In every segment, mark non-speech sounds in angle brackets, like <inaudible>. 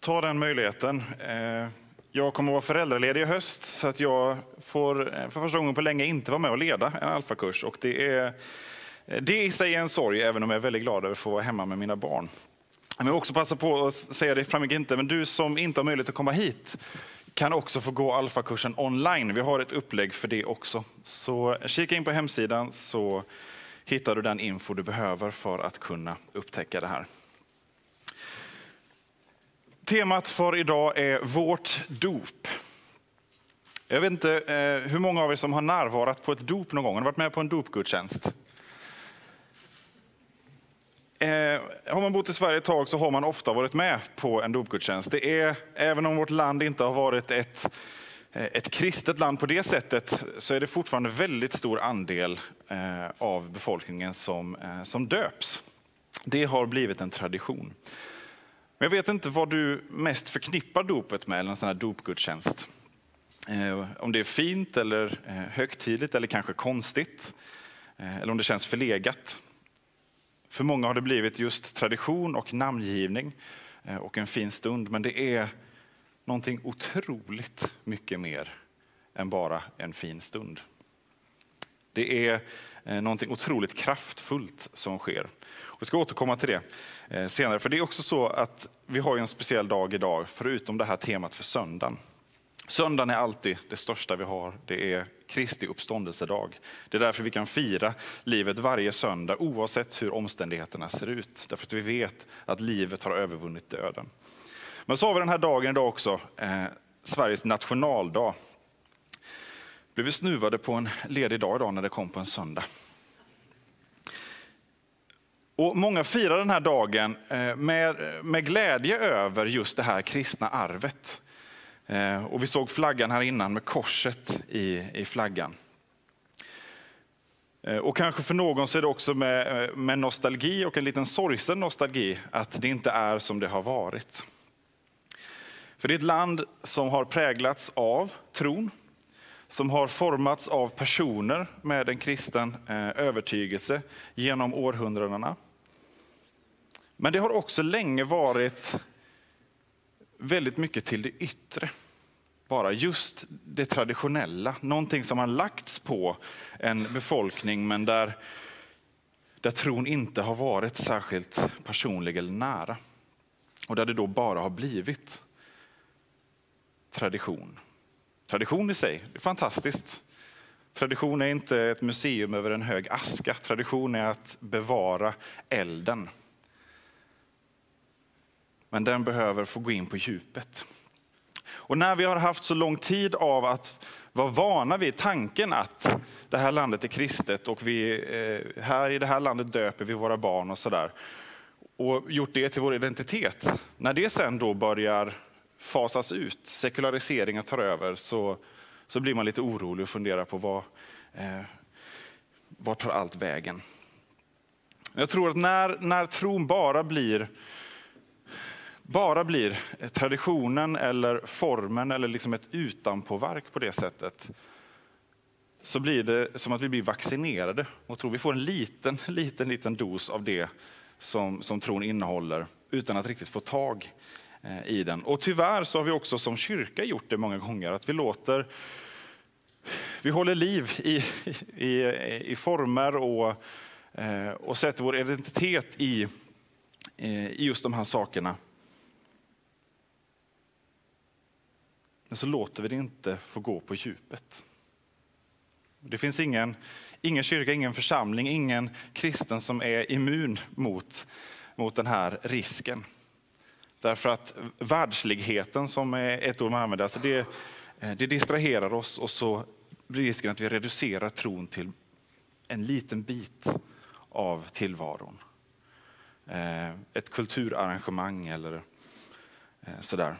Ta den möjligheten. Eh, jag kommer att vara föräldraledig i höst så att jag får eh, för första gången på länge inte vara med och leda en alfakurs. Och det, är, eh, det i sig är en sorg, även om jag är väldigt glad över att få vara hemma med mina barn. Jag vill också passa på att säga, det framgick inte, men du som inte har möjlighet att komma hit kan också få gå alfakursen online. Vi har ett upplägg för det också. Så kika in på hemsidan så hittar du den info du behöver för att kunna upptäcka det här. Temat för idag är vårt dop. Jag vet inte eh, hur många av er som har närvarat på ett dop någon gång. Har varit med på en dopgudstjänst? Eh, har man bott i Sverige ett tag så har man ofta varit med på en dopgudstjänst. Det är, även om vårt land inte har varit ett, eh, ett kristet land på det sättet, så är det fortfarande väldigt stor andel eh, av befolkningen som, eh, som döps. Det har blivit en tradition. Men jag vet inte vad du mest förknippar dopet med, eller en sån här dopgudstjänst. Eh, om det är fint eller eh, högtidligt eller kanske konstigt. Eh, eller om det känns förlegat. För många har det blivit just tradition och namngivning och en fin stund. Men det är någonting otroligt mycket mer än bara en fin stund. Det är eh, någonting otroligt kraftfullt som sker. Vi ska återkomma till det eh, senare. För det är också så att vi har en speciell dag idag, förutom det här temat för söndagen. Söndagen är alltid det största vi har. Det är Kristi uppståndelsedag. Det är därför vi kan fira livet varje söndag oavsett hur omständigheterna ser ut. Därför att vi vet att livet har övervunnit döden. Men så har vi den här dagen idag också, eh, Sveriges nationaldag. Blev vi snuvade på en ledig dag idag när det kom på en söndag. Och många firar den här dagen eh, med, med glädje över just det här kristna arvet. Eh, och vi såg flaggan här innan med korset i, i flaggan. Eh, och kanske för någon så är det också med, med nostalgi och en liten sorgsen nostalgi att det inte är som det har varit. För det är ett land som har präglats av tron, som har formats av personer med en kristen eh, övertygelse genom århundradena. Men det har också länge varit väldigt mycket till det yttre. Bara just det traditionella, någonting som har lagts på en befolkning men där, där tron inte har varit särskilt personlig eller nära. Och där det då bara har blivit tradition. Tradition i sig, det är fantastiskt. Tradition är inte ett museum över en hög aska. Tradition är att bevara elden men den behöver få gå in på djupet. Och när vi har haft så lång tid av att vara vana vid tanken att det här landet är kristet och vi, eh, här i det här landet döper vi våra barn och sådär. Och gjort det till vår identitet. När det sen då börjar fasas ut, sekulariseringen tar över, så, så blir man lite orolig och funderar på vad, eh, vart tar allt vägen? Jag tror att när, när tron bara blir bara blir traditionen eller formen eller liksom ett utanpåverk på det sättet så blir det som att vi blir vaccinerade och tror vi får en liten, <laughs> liten, liten dos av det som, som tron innehåller utan att riktigt få tag Eh, i den. Och tyvärr så har vi också som kyrka gjort det många gånger, att vi låter vi håller liv i, <laughs> i, i former och, eh, och sätter vår identitet i, eh, i just de här sakerna. Men så låter vi det inte få gå på djupet. Det finns ingen, ingen kyrka, ingen församling, ingen kristen som är immun mot, mot den här risken. Därför att världsligheten, som är ett ord man använder, alltså det, eh, det distraherar oss och så blir risken att vi reducerar tron till en liten bit av tillvaron. Eh, ett kulturarrangemang eller eh, sådär.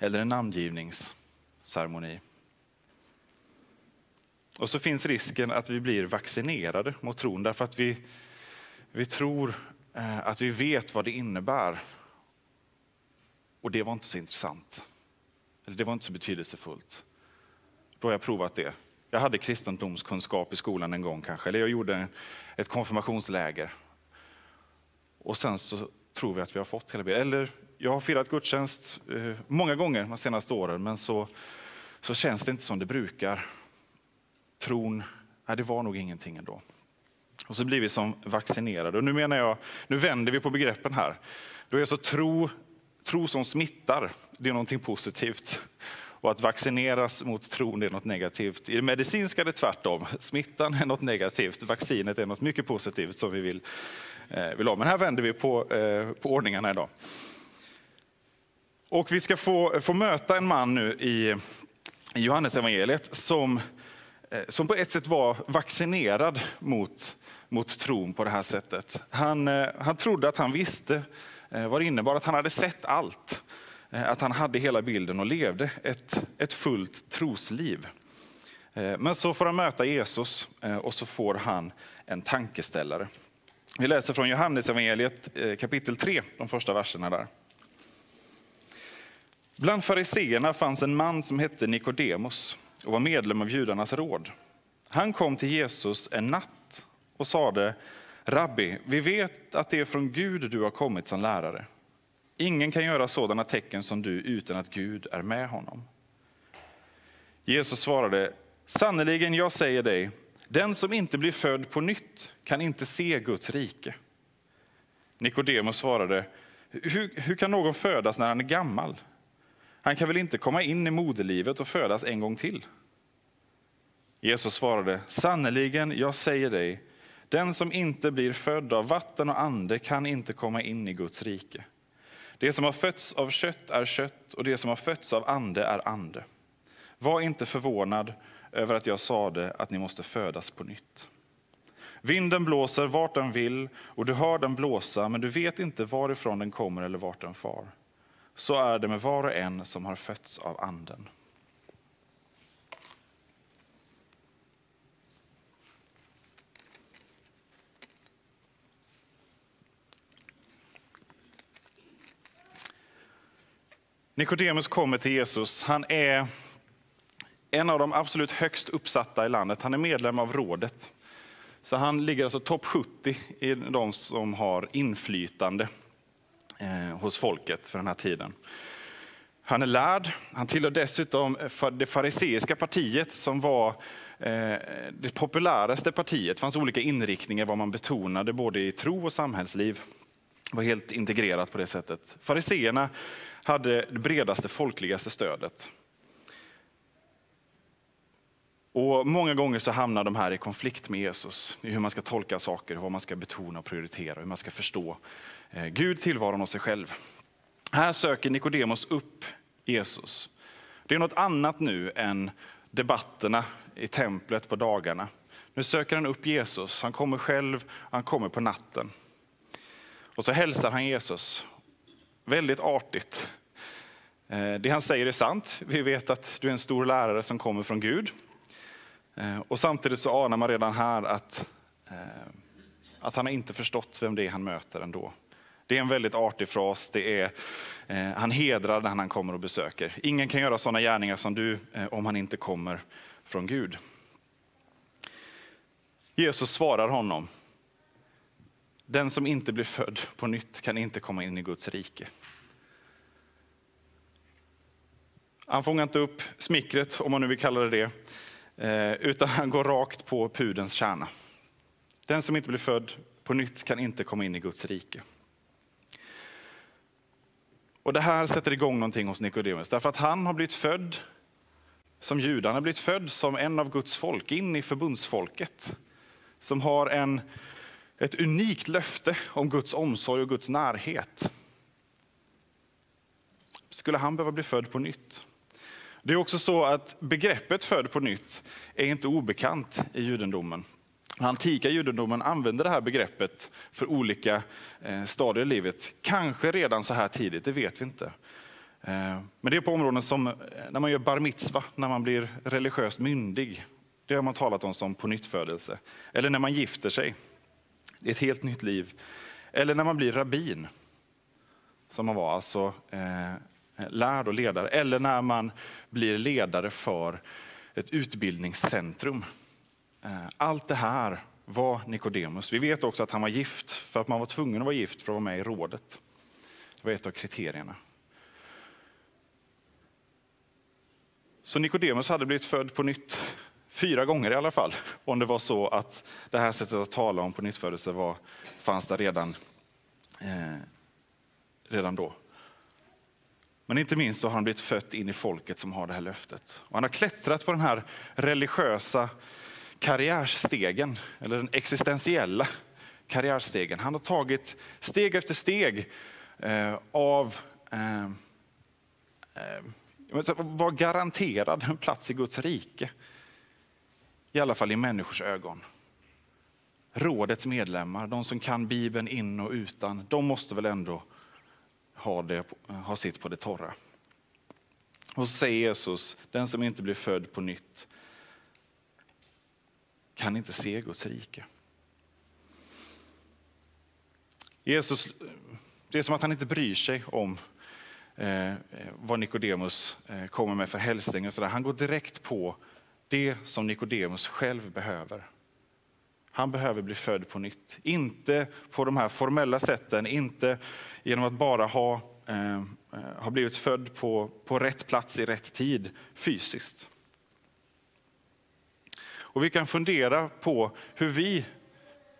Eller en namngivningsceremoni. Och så finns risken att vi blir vaccinerade mot tron därför att vi, vi tror att vi vet vad det innebär. Och det var inte så intressant. Alltså, det var inte så betydelsefullt. Då har jag provat det. Jag hade kristendomskunskap i skolan en gång kanske, eller jag gjorde ett konfirmationsläger. Och sen så tror vi att vi har fått hela bilden. Eller jag har firat gudstjänst eh, många gånger de senaste åren, men så, så känns det inte som det brukar. Tron, nej, det var nog ingenting ändå. Och så blir vi som vaccinerade. Och nu menar jag, nu vänder vi på begreppen här. Då är så tro, tro som smittar, det är någonting positivt. Och att vaccineras mot tron är något negativt. I det medicinska är det tvärtom. Smittan är något negativt, vaccinet är något mycket positivt som vi vill, eh, vill ha. Men här vänder vi på, eh, på ordningarna idag. Och vi ska få, få möta en man nu i, i Johannes evangeliet som, eh, som på ett sätt var vaccinerad mot, mot tron på det här sättet. Han, eh, han trodde att han visste Eh, vad det innebar, att han hade sett allt. Eh, att han hade hela bilden och levde ett, ett fullt trosliv. Eh, men så får han möta Jesus och så får han en tankeställare. Vi läser från Johannes evangeliet kapitel 3, de första verserna där. Bland fariseerna fanns en man som hette Nikodemus och var medlem av judarnas råd. Han kom till Jesus en natt och sade, Rabbi, vi vet att det är från Gud du har kommit som lärare. Ingen kan göra sådana tecken som du utan att Gud är med honom. Jesus svarade, sannerligen jag säger dig, den som inte blir född på nytt kan inte se Guds rike. Nikodemus svarade, hur, hur kan någon födas när han är gammal? Han kan väl inte komma in i moderlivet och födas en gång till? Jesus svarade, sannerligen, jag säger dig, den som inte blir född av vatten och ande kan inte komma in i Guds rike. Det som har fötts av kött är kött och det som har fötts av ande är ande. Var inte förvånad över att jag sade att ni måste födas på nytt. Vinden blåser vart den vill och du hör den blåsa, men du vet inte varifrån den kommer eller vart den far. Så är det med var och en som har fötts av anden. Nikodemus kommer till Jesus. Han är en av de absolut högst uppsatta i landet. Han är medlem av rådet. Så han ligger alltså topp 70 i de som har inflytande eh, hos folket för den här tiden. Han är lärd, han tillhör dessutom det fariseiska partiet som var eh, det populäraste partiet. Det fanns olika inriktningar vad man betonade både i tro och samhällsliv. Det var helt integrerat på det sättet. Fariseerna hade det bredaste folkligaste stödet. Och Många gånger så hamnar de här i konflikt med Jesus, i hur man ska tolka saker, vad man ska betona och prioritera, hur man ska förstå eh, Gud, tillvaron och sig själv. Här söker Nikodemos upp Jesus. Det är något annat nu än debatterna i templet på dagarna. Nu söker han upp Jesus. Han kommer själv, han kommer på natten. Och så hälsar han Jesus. Väldigt artigt. Eh, det han säger är sant. Vi vet att du är en stor lärare som kommer från Gud. Eh, och samtidigt så anar man redan här att, eh, att han har inte förstått vem det är han möter ändå. Det är en väldigt artig fras. Det är, eh, han hedrar den han kommer och besöker. Ingen kan göra sådana gärningar som du eh, om han inte kommer från Gud. Jesus svarar honom. Den som inte blir född på nytt kan inte komma in i Guds rike. Han fångar inte upp smickret, om man nu vill kalla det det, eh, utan han går rakt på pudens kärna. Den som inte blir född på nytt kan inte komma in i Guds rike. Och Det här sätter igång någonting hos Nikodemus, därför att han har blivit född som jude. Han har blivit född som en av Guds folk, in i förbundsfolket. Som har en, ett unikt löfte om Guds omsorg och Guds närhet. Skulle han behöva bli född på nytt? Det är också så att begreppet född på nytt är inte obekant i judendomen. Den antika judendomen använde det här begreppet för olika eh, stadier i livet. Kanske redan så här tidigt, det vet vi inte. Eh, men det är på områden som eh, när man gör bar mitzva, när man blir religiöst myndig. Det har man talat om som på nyttfödelse. Eller när man gifter sig i ett helt nytt liv. Eller när man blir rabbin, som man var, alltså eh, lärd och ledare. Eller när man blir ledare för ett utbildningscentrum. Eh, allt det här var Nikodemus. Vi vet också att han var gift, för att man var tvungen att vara gift för att vara med i rådet. Det var ett av kriterierna. Så Nikodemus hade blivit född på nytt fyra gånger i alla fall, <laughs> om det var så att det här sättet att tala om på nyttfödelse var, fanns där redan, eh, redan då. Men inte minst så har han blivit född in i folket som har det här löftet. Och han har klättrat på den här religiösa karriärstegen, eller den existentiella karriärstegen. Han har tagit steg efter steg eh, av eh, eh, var garanterad en plats i Guds rike. I alla fall i människors ögon. Rådets medlemmar, de som kan Bibeln in och utan, de måste väl ändå ha, det, ha sitt på det torra. Och så säger Jesus, den som inte blir född på nytt kan inte se Guds rike. Jesus, det är som att han inte bryr sig om eh, vad Nikodemus eh, kommer med för hälsning. Och så där. Han går direkt på det som Nikodemus själv behöver. Han behöver bli född på nytt. Inte på de här formella sätten, inte genom att bara ha, eh, ha blivit född på, på rätt plats i rätt tid fysiskt. Och vi kan fundera på hur vi,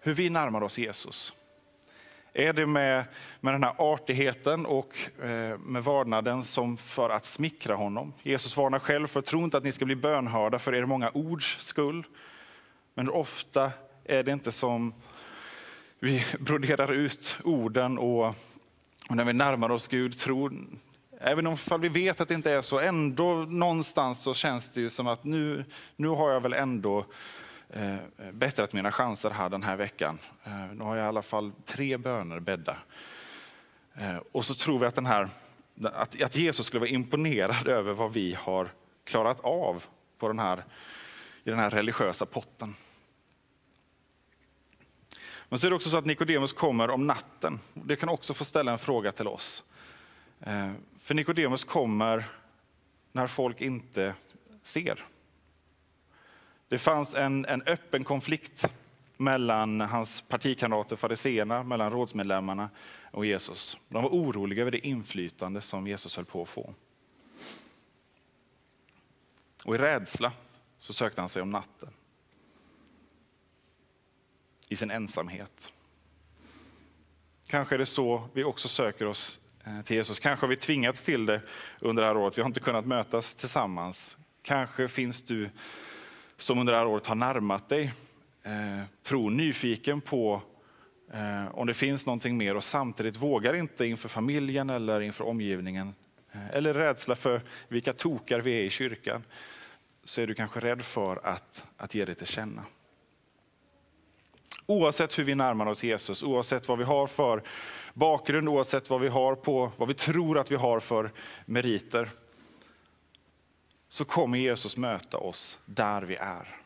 hur vi närmar oss Jesus. Är det med, med den här artigheten och eh, med vördnaden som för att smickra honom? Jesus varnar själv för tro inte att ni ska bli bönhörda för er många ords skull. Men ofta är det inte som vi broderar ut orden och, och när vi närmar oss Gud tror Även om vi vet att det inte är så, ändå någonstans så känns det ju som att nu, nu har jag väl ändå Eh, bättrat mina chanser här den här veckan. Eh, nu har jag i alla fall tre böner bädda. Eh, och så tror vi att, den här, att, att Jesus skulle vara imponerad över vad vi har klarat av på den här, i den här religiösa potten. Men så är det också så att Nikodemus kommer om natten. Det kan också få ställa en fråga till oss. Eh, för Nikodemus kommer när folk inte ser. Det fanns en, en öppen konflikt mellan hans partikamrater fariseerna, mellan rådsmedlemmarna och Jesus. De var oroliga över det inflytande som Jesus höll på att få. Och i rädsla så sökte han sig om natten. I sin ensamhet. Kanske är det så vi också söker oss eh, till Jesus. Kanske har vi tvingats till det under det här året. Vi har inte kunnat mötas tillsammans. Kanske finns du som under det här året har närmat dig eh, nyfiken på eh, om det finns någonting mer och samtidigt vågar inte inför familjen eller inför omgivningen. Eh, eller rädsla för vilka tokar vi är i kyrkan. Så är du kanske rädd för att, att ge det till känna. Oavsett hur vi närmar oss Jesus, oavsett vad vi har för bakgrund, oavsett vad vi, har på, vad vi tror att vi har för meriter, så kommer Jesus möta oss där vi är.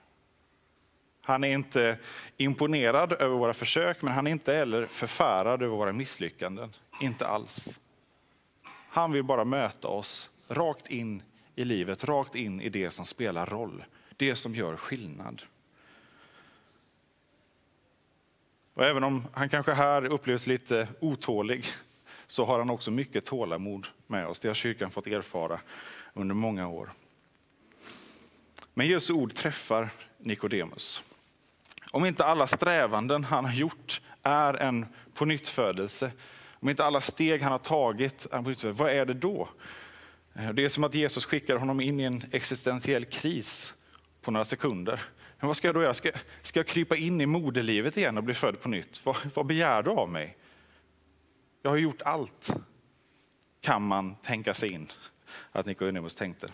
Han är inte imponerad över våra försök, men han är inte heller förfärad över våra misslyckanden. Inte alls. Han vill bara möta oss rakt in i livet, rakt in i det som spelar roll, det som gör skillnad. Och även om han kanske här upplevs lite otålig så har han också mycket tålamod med oss. Det har kyrkan fått erfara under många år. Men Jesu ord träffar Nikodemus. Om inte alla strävanden han har gjort är en pånyttfödelse, om inte alla steg han har tagit är en vad är det då? Eh, det är som att Jesus skickar honom in i en existentiell kris på några sekunder. Men vad ska jag då göra? Ska, ska jag krypa in i moderlivet igen och bli född på nytt? Vad, vad begär du av mig? Jag har gjort allt, kan man tänka sig in att Nikodemus tänkte.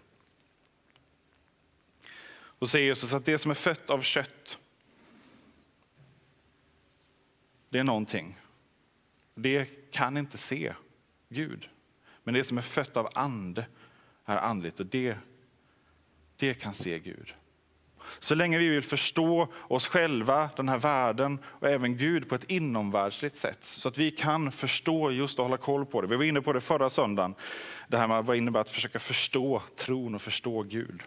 Och säger Jesus att det som är fött av kött, det är någonting. Det kan inte se Gud. Men det som är fött av ande är andligt och det, det kan se Gud. Så länge vi vill förstå oss själva, den här världen och även Gud på ett inomvärldsligt sätt. Så att vi kan förstå just och hålla koll på det. Vi var inne på det förra söndagen. Det här med vad det innebär att försöka förstå tron och förstå Gud.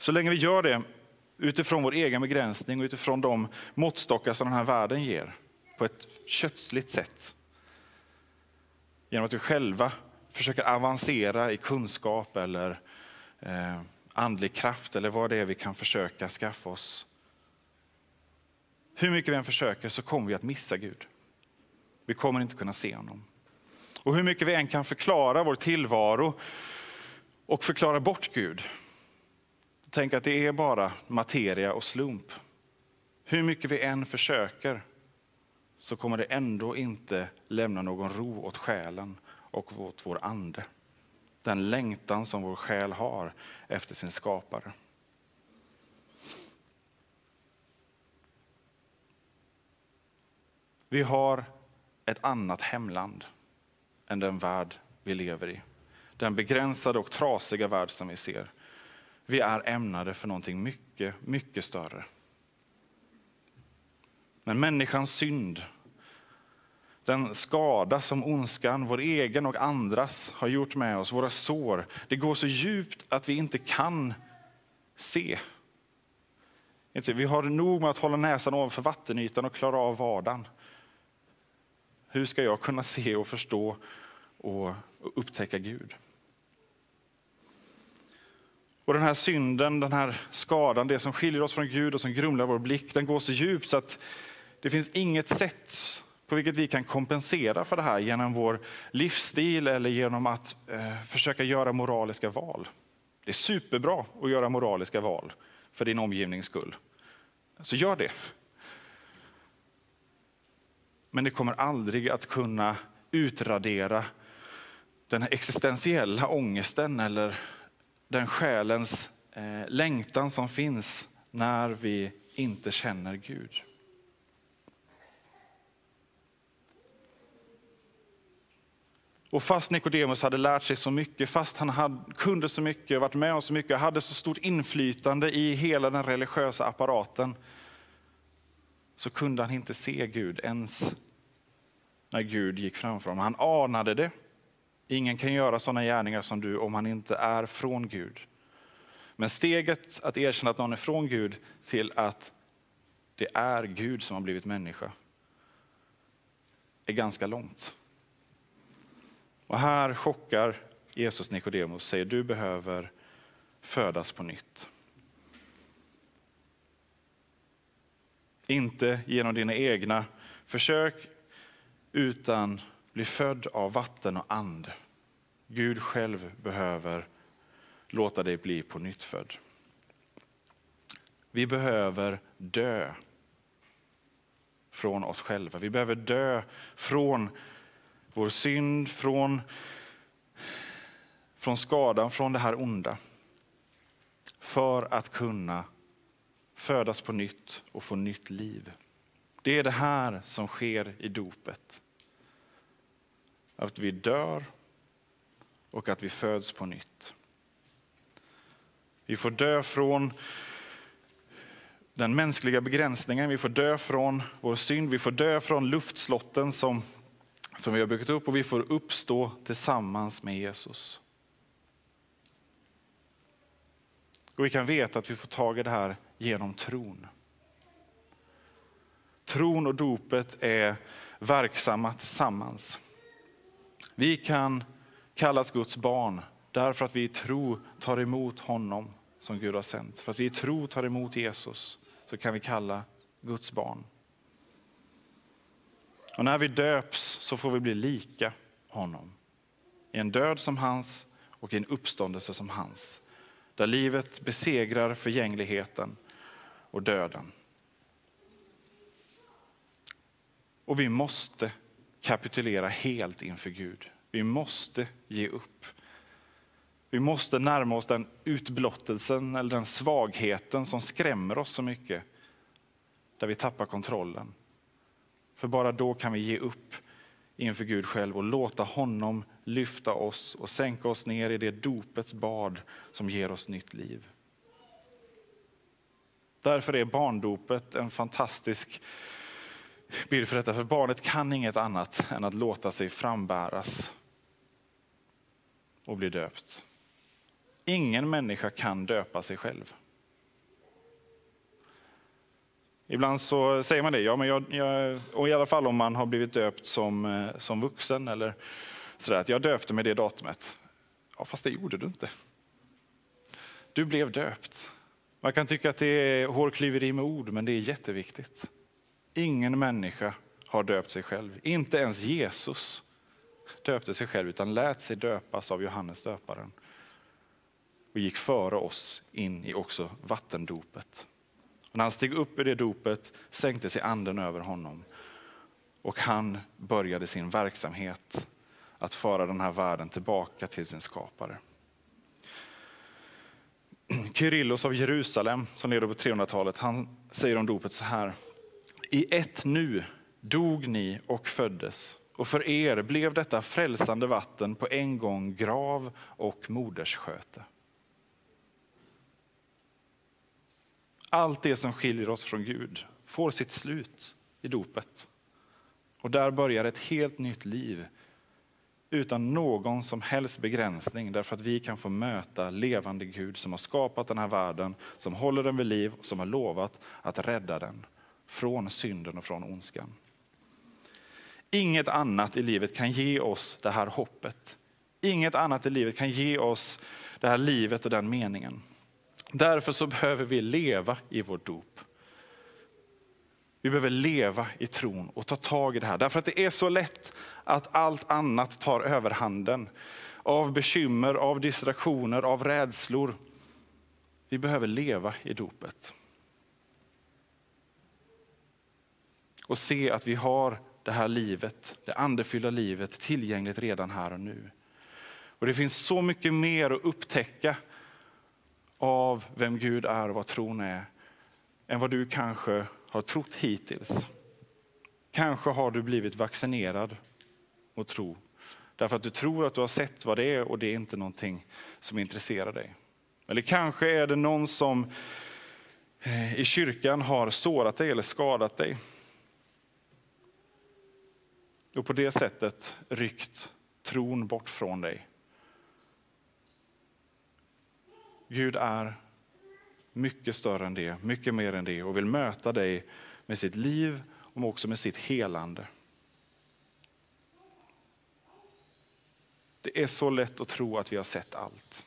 Så länge vi gör det utifrån vår egen begränsning och utifrån de måttstockar som den här världen ger. På ett kötsligt sätt. Genom att vi själva försöker avancera i kunskap eller eh, andlig kraft eller vad det är vi kan försöka skaffa oss. Hur mycket vi än försöker så kommer vi att missa Gud. Vi kommer inte kunna se honom. Och hur mycket vi än kan förklara vår tillvaro och förklara bort Gud. Tänk att det är bara materia och slump. Hur mycket vi än försöker så kommer det ändå inte lämna någon ro åt själen och åt vår ande. Den längtan som vår själ har efter sin skapare. Vi har ett annat hemland än den värld vi lever i. Den begränsade och trasiga värld som vi ser. Vi är ämnade för någonting mycket, mycket större. Men människans synd den skada som ondskan, vår egen och andras, har gjort med oss, våra sår, det går så djupt att vi inte kan se. Vi har nog med att hålla näsan ovanför vattenytan och klara av vardagen. Hur ska jag kunna se och förstå och upptäcka Gud? Och den här synden, den här skadan, det som skiljer oss från Gud och som grumlar vår blick, den går så djupt så att det finns inget sätt på vilket vi kan kompensera för det här genom vår livsstil eller genom att eh, försöka göra moraliska val. Det är superbra att göra moraliska val för din omgivnings skull. Så gör det. Men det kommer aldrig att kunna utradera den existentiella ångesten eller den själens eh, längtan som finns när vi inte känner Gud. Och fast Nikodemus hade lärt sig så mycket, fast han hade, kunde så mycket, varit med om så mycket, hade så stort inflytande i hela den religiösa apparaten, så kunde han inte se Gud ens när Gud gick framför honom. Han anade det. Ingen kan göra sådana gärningar som du om han inte är från Gud. Men steget att erkänna att någon är från Gud till att det är Gud som har blivit människa är ganska långt. Och här chockar Jesus Nikodemus och säger du behöver födas på nytt. Inte genom dina egna försök utan bli född av vatten och ande. Gud själv behöver låta dig bli på nytt född. Vi behöver dö från oss själva. Vi behöver dö från vår synd, från, från skadan, från det här onda. För att kunna födas på nytt och få nytt liv. Det är det här som sker i dopet. Att vi dör och att vi föds på nytt. Vi får dö från den mänskliga begränsningen, vi får dö från vår synd, vi får dö från luftslotten som som vi har byggt upp och vi får uppstå tillsammans med Jesus. Och vi kan veta att vi får tag i det här genom tron. Tron och dopet är verksamma tillsammans. Vi kan kallas Guds barn därför att vi i tro tar emot honom som Gud har sänt. För att vi i tro tar emot Jesus så kan vi kalla Guds barn. Och när vi döps så får vi bli lika honom. I en död som hans och i en uppståndelse som hans. Där livet besegrar förgängligheten och döden. Och vi måste kapitulera helt inför Gud. Vi måste ge upp. Vi måste närma oss den utblottelsen eller den svagheten som skrämmer oss så mycket. Där vi tappar kontrollen. För bara då kan vi ge upp inför Gud själv och låta honom lyfta oss och sänka oss ner i det dopets bad som ger oss nytt liv. Därför är barndopet en fantastisk bild för detta, för barnet kan inget annat än att låta sig frambäras och bli döpt. Ingen människa kan döpa sig själv. Ibland så säger man det, ja, men jag, jag, och i alla fall om man har blivit döpt som, eh, som vuxen eller sådär, att jag döpte mig det datumet. Ja, fast det gjorde du inte. Du blev döpt. Man kan tycka att det är hårklyveri med ord, men det är jätteviktigt. Ingen människa har döpt sig själv, inte ens Jesus döpte sig själv, utan lät sig döpas av Johannes döparen och gick före oss in i också vattendopet. Och när han steg upp i det dopet sänkte sig anden över honom och han började sin verksamhet att föra den här världen tillbaka till sin skapare. Kyrillos av Jerusalem, som levde på 300-talet, han säger om dopet så här. I ett nu dog ni och föddes, och för er blev detta frälsande vatten på en gång grav och moderssköte. Allt det som skiljer oss från Gud får sitt slut i dopet. Och där börjar ett helt nytt liv utan någon som helst begränsning därför att vi kan få möta levande Gud som har skapat den här världen, som håller den vid liv och som har lovat att rädda den från synden och från ondskan. Inget annat i livet kan ge oss det här hoppet. Inget annat i livet kan ge oss det här livet och den meningen. Därför så behöver vi leva i vårt dop. Vi behöver leva i tron och ta tag i det här. Därför att det är så lätt att allt annat tar överhanden. Av bekymmer, av distraktioner, av rädslor. Vi behöver leva i dopet. Och se att vi har det här livet, det andefyllda livet tillgängligt redan här och nu. Och Det finns så mycket mer att upptäcka av vem Gud är och vad tron är än vad du kanske har trott hittills. Kanske har du blivit vaccinerad mot tro därför att du tror att du har sett vad det är och det är inte någonting som intresserar dig. Eller kanske är det någon som eh, i kyrkan har sårat dig eller skadat dig. Och på det sättet ryckt tron bort från dig. Gud är mycket större än det, mycket mer än det och vill möta dig med sitt liv och också med sitt helande. Det är så lätt att tro att vi har sett allt.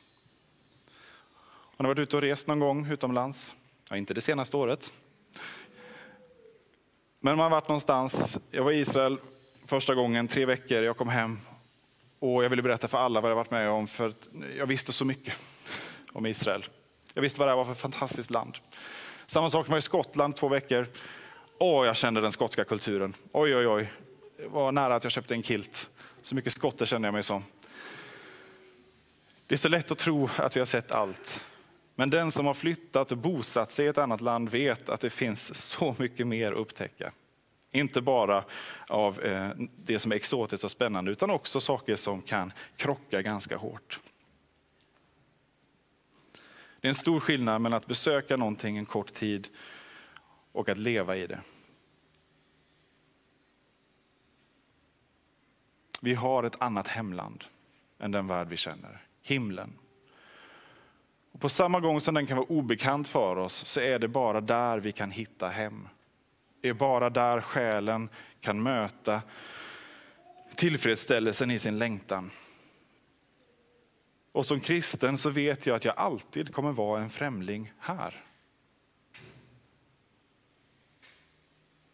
Har ni varit ute och rest någon gång utomlands? Ja, inte det senaste året. Men man har varit någonstans. Jag var i Israel första gången, tre veckor. Jag kom hem och jag ville berätta för alla vad jag varit med om, för jag visste så mycket <laughs> om Israel. Jag visste vad det var för fantastiskt land. Samma sak var i Skottland två veckor. Åh, jag kände den skotska kulturen. Oj, oj, oj. Det var nära att jag köpte en kilt. Så mycket skotter kände jag mig som. Det är så lätt att tro att vi har sett allt. Men den som har flyttat och bosatt sig i ett annat land vet att det finns så mycket mer att upptäcka. Inte bara av eh, det som är exotiskt och spännande utan också saker som kan krocka ganska hårt. Det är en stor skillnad mellan att besöka någonting en kort tid och att leva i det. Vi har ett annat hemland än den värld vi känner, himlen. Och på samma gång som den kan vara obekant för oss så är det bara där vi kan hitta hem. Det är bara där själen kan möta tillfredsställelsen i sin längtan. Och som kristen så vet jag att jag alltid kommer vara en främling här.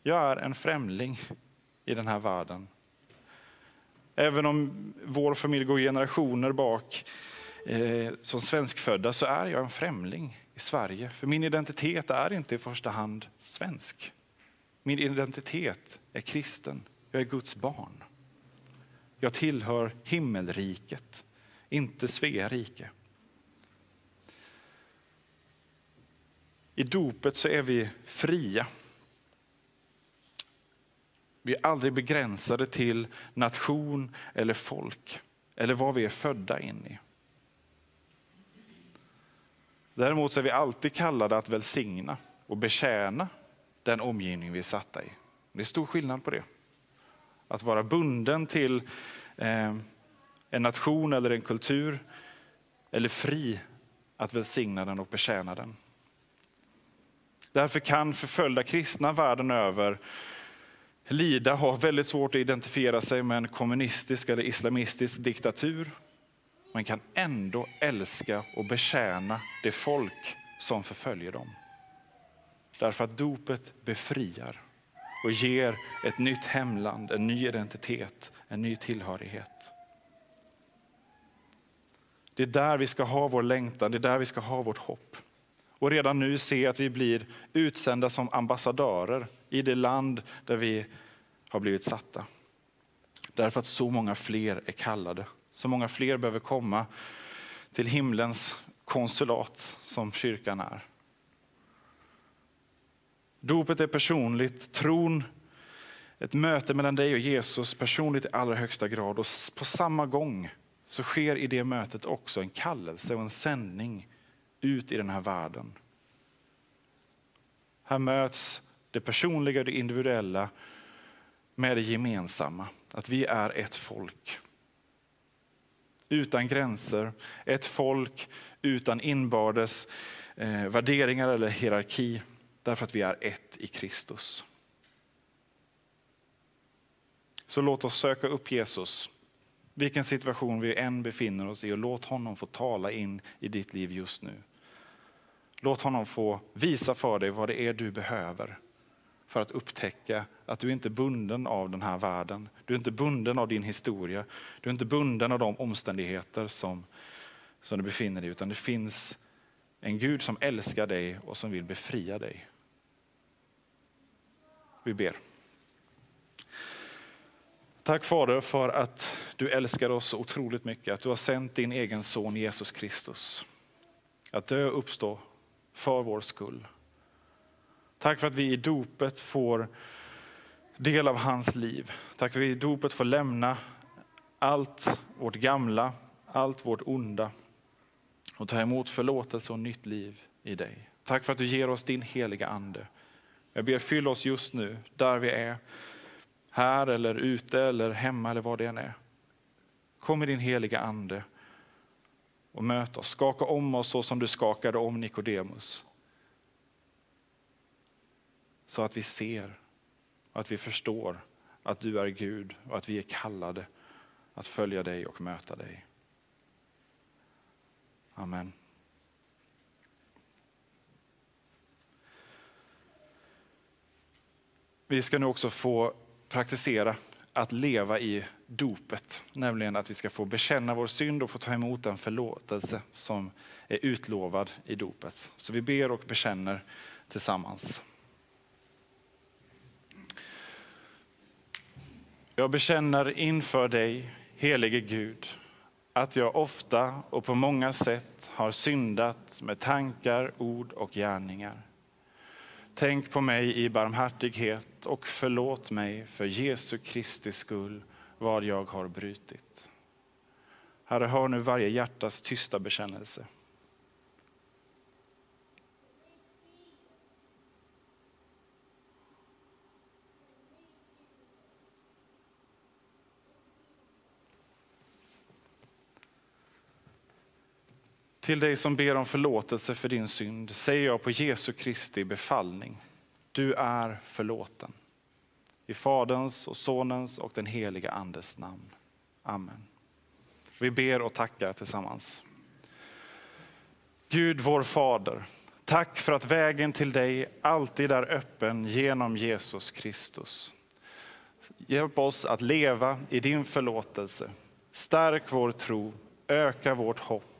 Jag är en främling i den här världen. Även om vår familj går generationer bak eh, som svenskfödda så är jag en främling i Sverige. För min identitet är inte i första hand svensk. Min identitet är kristen. Jag är Guds barn. Jag tillhör himmelriket inte Svea rike. I dopet så är vi fria. Vi är aldrig begränsade till nation eller folk eller vad vi är födda in i. Däremot är vi alltid kallade att välsigna och betjäna den omgivning vi är satta i. Det är stor skillnad på det. Att vara bunden till eh, en nation eller en kultur eller fri att välsigna den och betjäna den. Därför kan förföljda kristna världen över lida, ha väldigt svårt att identifiera sig med en kommunistisk eller islamistisk diktatur, men kan ändå älska och betjäna det folk som förföljer dem. Därför att dopet befriar och ger ett nytt hemland, en ny identitet, en ny tillhörighet. Det är där vi ska ha vår längtan, det är där vi ska ha vårt hopp. Och redan nu se att vi blir utsända som ambassadörer i det land där vi har blivit satta. Därför att så många fler är kallade. Så många fler behöver komma till himlens konsulat som kyrkan är. Dopet är personligt, tron ett möte mellan dig och Jesus personligt i allra högsta grad. Och på samma gång så sker i det mötet också en kallelse och en sändning ut i den här världen. Här möts det personliga och det individuella med det gemensamma. Att vi är ett folk. Utan gränser, ett folk utan inbördes eh, värderingar eller hierarki. Därför att vi är ett i Kristus. Så låt oss söka upp Jesus, vilken situation vi än befinner oss i och låt honom få tala in i ditt liv just nu. Låt honom få visa för dig vad det är du behöver för att upptäcka att du inte är bunden av den här världen. Du är inte bunden av din historia. Du är inte bunden av de omständigheter som, som du befinner dig i. Utan det finns en Gud som älskar dig och som vill befria dig. Vi ber. Tack Fader för att du älskar oss så otroligt mycket. Att du har sänt din egen son Jesus Kristus. Att dö och uppstå för vår skull. Tack för att vi i dopet får del av hans liv. Tack för att vi i dopet får lämna allt vårt gamla, allt vårt onda och ta emot förlåtelse och nytt liv i dig. Tack för att du ger oss din heliga ande. Jag ber fyll oss just nu, där vi är. Här eller ute eller hemma eller var det än är. Kom med din heliga ande och möt oss. Skaka om oss så som du skakade om Nikodemus. Så att vi ser, att vi förstår att du är Gud och att vi är kallade att följa dig och möta dig. Amen. Vi ska nu också få praktisera att leva i dopet, nämligen att vi ska få bekänna vår synd och få ta emot den förlåtelse som är utlovad i dopet. Så vi ber och bekänner tillsammans. Jag bekänner inför dig, helige Gud, att jag ofta och på många sätt har syndat med tankar, ord och gärningar. Tänk på mig i barmhärtighet och förlåt mig för Jesu Kristi skull vad jag har brutit. Herre, hör nu varje hjärtas tysta bekännelse. Till dig som ber om förlåtelse för din synd säger jag på Jesu Kristi befallning. Du är förlåten. I Faderns och Sonens och den heliga Andes namn. Amen. Vi ber och tackar tillsammans. Gud vår Fader, tack för att vägen till dig alltid är öppen genom Jesus Kristus. Hjälp oss att leva i din förlåtelse. Stärk vår tro, öka vårt hopp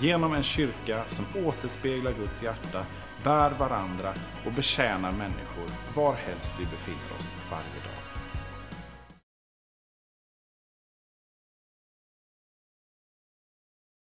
Genom en kyrka som återspeglar Guds hjärta, bär varandra och betjänar människor varhelst vi befinner oss varje dag.